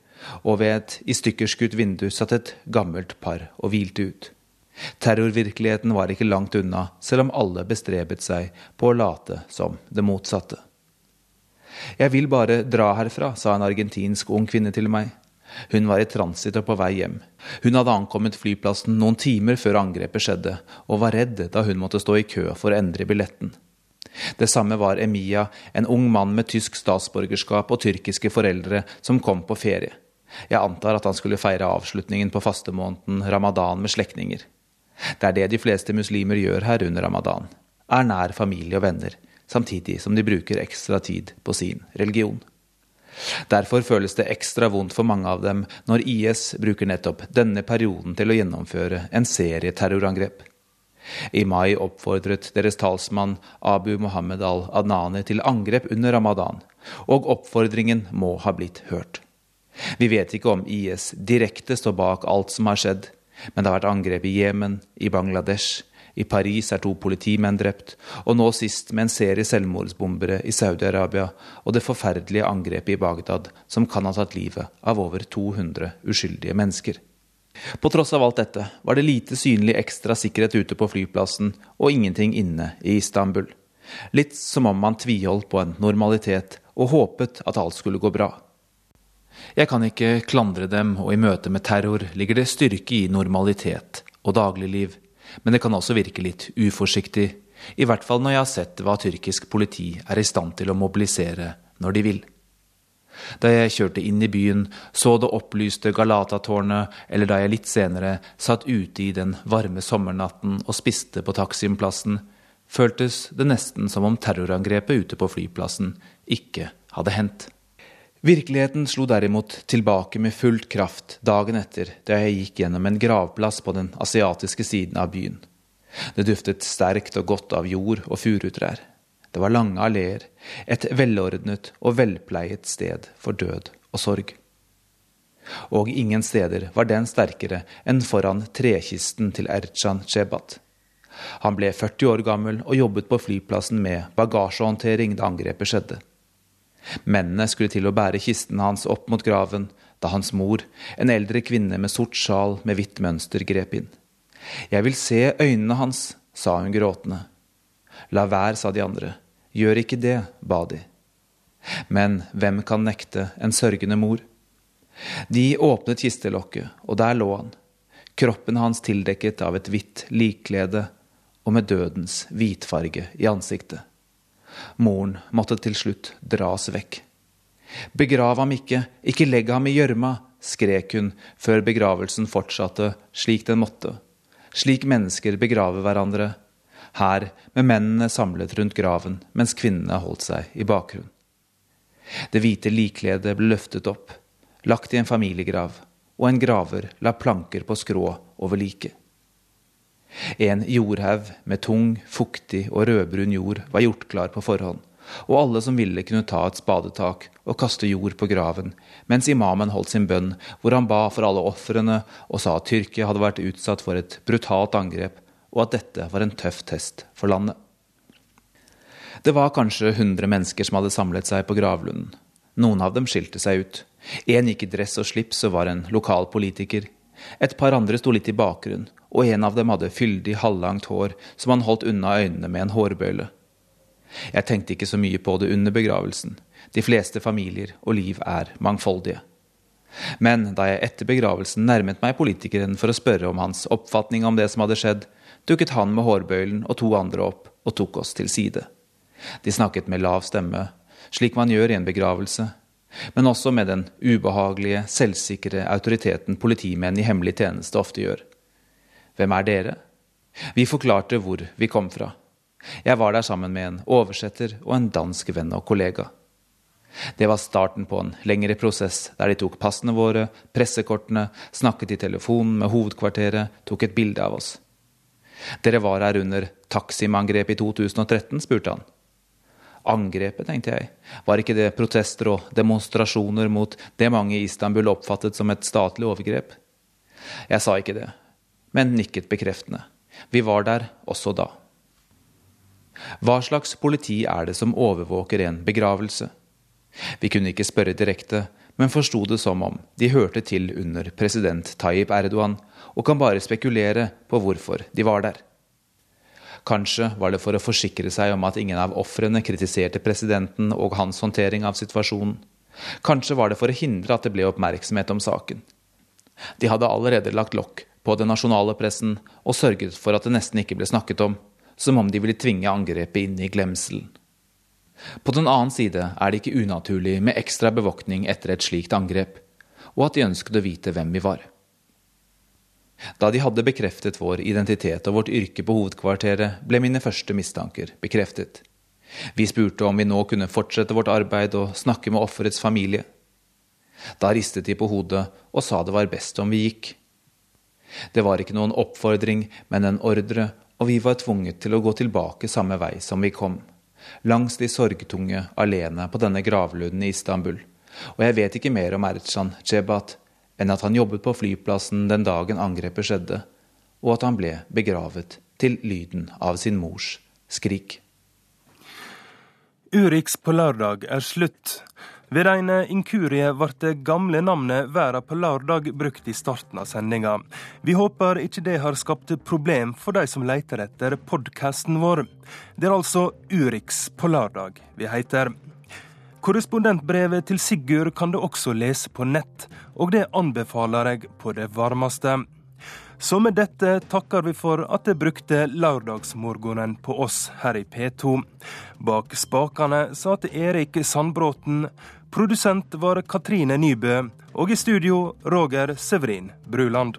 og ved et i stykker skutt vindu satt et gammelt par og hvilte ut. Terrorvirkeligheten var ikke langt unna, selv om alle bestrebet seg på å late som det motsatte. Jeg vil bare dra herfra, sa en argentinsk ung kvinne til meg. Hun var i transit og på vei hjem. Hun hadde ankommet flyplassen noen timer før angrepet skjedde, og var redd da hun måtte stå i kø for å endre billetten. Det samme var Emiya, en ung mann med tysk statsborgerskap og tyrkiske foreldre som kom på ferie. Jeg antar at han skulle feire avslutningen på fastemåneden ramadan med slektninger. Det er det de fleste muslimer gjør her under ramadan. er nær familie og venner, samtidig som de bruker ekstra tid på sin religion. Derfor føles det ekstra vondt for mange av dem når IS bruker nettopp denne perioden til å gjennomføre en serie terrorangrep. I mai oppfordret deres talsmann Abu Mohammed al-Adnani til angrep under ramadan, og oppfordringen må ha blitt hørt. Vi vet ikke om IS direkte står bak alt som har skjedd, men det har vært angrep i Jemen, i Bangladesh, i Paris er to politimenn drept, og nå sist med en serie selvmordsbombere i Saudi-Arabia og det forferdelige angrepet i Bagdad som kan ha tatt livet av over 200 uskyldige mennesker. På tross av alt dette var det lite synlig ekstra sikkerhet ute på flyplassen og ingenting inne i Istanbul. Litt som om man tviholdt på en normalitet og håpet at alt skulle gå bra. Jeg kan ikke klandre dem, og i møte med terror ligger det styrke i normalitet og dagligliv men det kan også virke litt uforsiktig, i hvert fall når jeg har sett hva tyrkisk politi er i stand til å mobilisere når de vil. Da jeg kjørte inn i byen, så det opplyste Galata-tårnet, eller da jeg litt senere satt ute i den varme sommernatten og spiste på Taksimplassen, føltes det nesten som om terrorangrepet ute på flyplassen ikke hadde hendt. Virkeligheten slo derimot tilbake med fullt kraft dagen etter da jeg gikk gjennom en gravplass på den asiatiske siden av byen. Det duftet sterkt og godt av jord og furutrær. Det var lange alleer, et velordnet og velpleiet sted for død og sorg. Og ingen steder var den sterkere enn foran trekisten til Erchan Chebat. Han ble 40 år gammel og jobbet på flyplassen med bagasjehåndtering da angrepet skjedde. Mennene skulle til å bære kisten hans opp mot graven da hans mor, en eldre kvinne med sort sjal med hvitt mønster, grep inn. Jeg vil se øynene hans, sa hun gråtende. La være, sa de andre. Gjør ikke det, ba de. Men hvem kan nekte en sørgende mor? De åpnet kistelokket, og der lå han, kroppen hans tildekket av et hvitt likklede og med dødens hvitfarge i ansiktet. Moren måtte til slutt dras vekk. Begrav ham ikke, ikke legg ham i gjørma, skrek hun før begravelsen fortsatte slik den måtte, slik mennesker begraver hverandre, her med mennene samlet rundt graven mens kvinnene holdt seg i bakgrunnen. Det hvite likkledet ble løftet opp, lagt i en familiegrav, og en graver la planker på skrå over liket. En jordhaug med tung, fuktig og rødbrun jord var gjort klar på forhånd, og alle som ville kunne ta et spadetak og kaste jord på graven, mens imamen holdt sin bønn, hvor han ba for alle ofrene og sa at Tyrkia hadde vært utsatt for et brutalt angrep, og at dette var en tøff test for landet. Det var kanskje 100 mennesker som hadde samlet seg på gravlunden. Noen av dem skilte seg ut. En gikk i dress og slips og var en lokal politiker. Et par andre sto litt i bakgrunn, og en av dem hadde fyldig, halvlangt hår som han holdt unna øynene med en hårbøyle. Jeg tenkte ikke så mye på det under begravelsen. De fleste familier og liv er mangfoldige. Men da jeg etter begravelsen nærmet meg politikeren for å spørre om hans oppfatning om det som hadde skjedd, dukket han med hårbøylen og to andre opp og tok oss til side. De snakket med lav stemme, slik man gjør i en begravelse, men også med den ubehagelige, selvsikre autoriteten politimenn i hemmelig tjeneste ofte gjør. Hvem er dere? Vi forklarte hvor vi kom fra. Jeg var der sammen med en oversetter og en dansk venn og kollega. Det var starten på en lengre prosess der de tok passene våre, pressekortene, snakket i telefonen med hovedkvarteret, tok et bilde av oss. Dere var her under Taksim-angrepet i 2013, spurte han. Angrepet, tenkte jeg. Var ikke det protester og demonstrasjoner mot det mange i Istanbul oppfattet som et statlig overgrep? Jeg sa ikke det, men nikket bekreftende. Vi var der også da. Hva slags politi er det som overvåker en begravelse? Vi kunne ikke spørre direkte, men forsto det som om de hørte til under president Tayyip Erdogan, og kan bare spekulere på hvorfor de var der. Kanskje var det for å forsikre seg om at ingen av ofrene kritiserte presidenten og hans håndtering av situasjonen. Kanskje var det for å hindre at det ble oppmerksomhet om saken. De hadde allerede lagt lokk på den nasjonale pressen og sørget for at det nesten ikke ble snakket om, som om de ville tvinge angrepet inn i glemselen. På den annen side er det ikke unaturlig med ekstra bevoktning etter et slikt angrep, og at de ønsket å vite hvem vi var. Da de hadde bekreftet vår identitet og vårt yrke på hovedkvarteret, ble mine første mistanker bekreftet. Vi spurte om vi nå kunne fortsette vårt arbeid og snakke med offerets familie. Da ristet de på hodet og sa det var best om vi gikk. Det var ikke noen oppfordring, men en ordre, og vi var tvunget til å gå tilbake samme vei som vi kom. Langs de sorgtunge, alene på denne gravlunden i Istanbul. Og jeg vet ikke mer om Ercan Cebat enn at han jobbet på flyplassen den dagen angrepet skjedde, og at han ble begravet til lyden av sin mors skrik. Urix på lørdag er slutt. Ved en inkurie ble det gamle navnet Verda på lørdag brukt i starten av sendinga. Vi håper ikke det har skapt problem for de som leter etter podkasten vår. Det er altså Urix på lørdag vi heter. Korrespondentbrevet til Sigurd kan du også lese på nett, og det anbefaler jeg på det varmeste. Så med dette takker vi for at dere brukte lørdagsmorgenen på oss her i P2. Bak spakene satt Erik Sandbråten, produsent var Katrine Nybø, og i studio Roger Severin Bruland.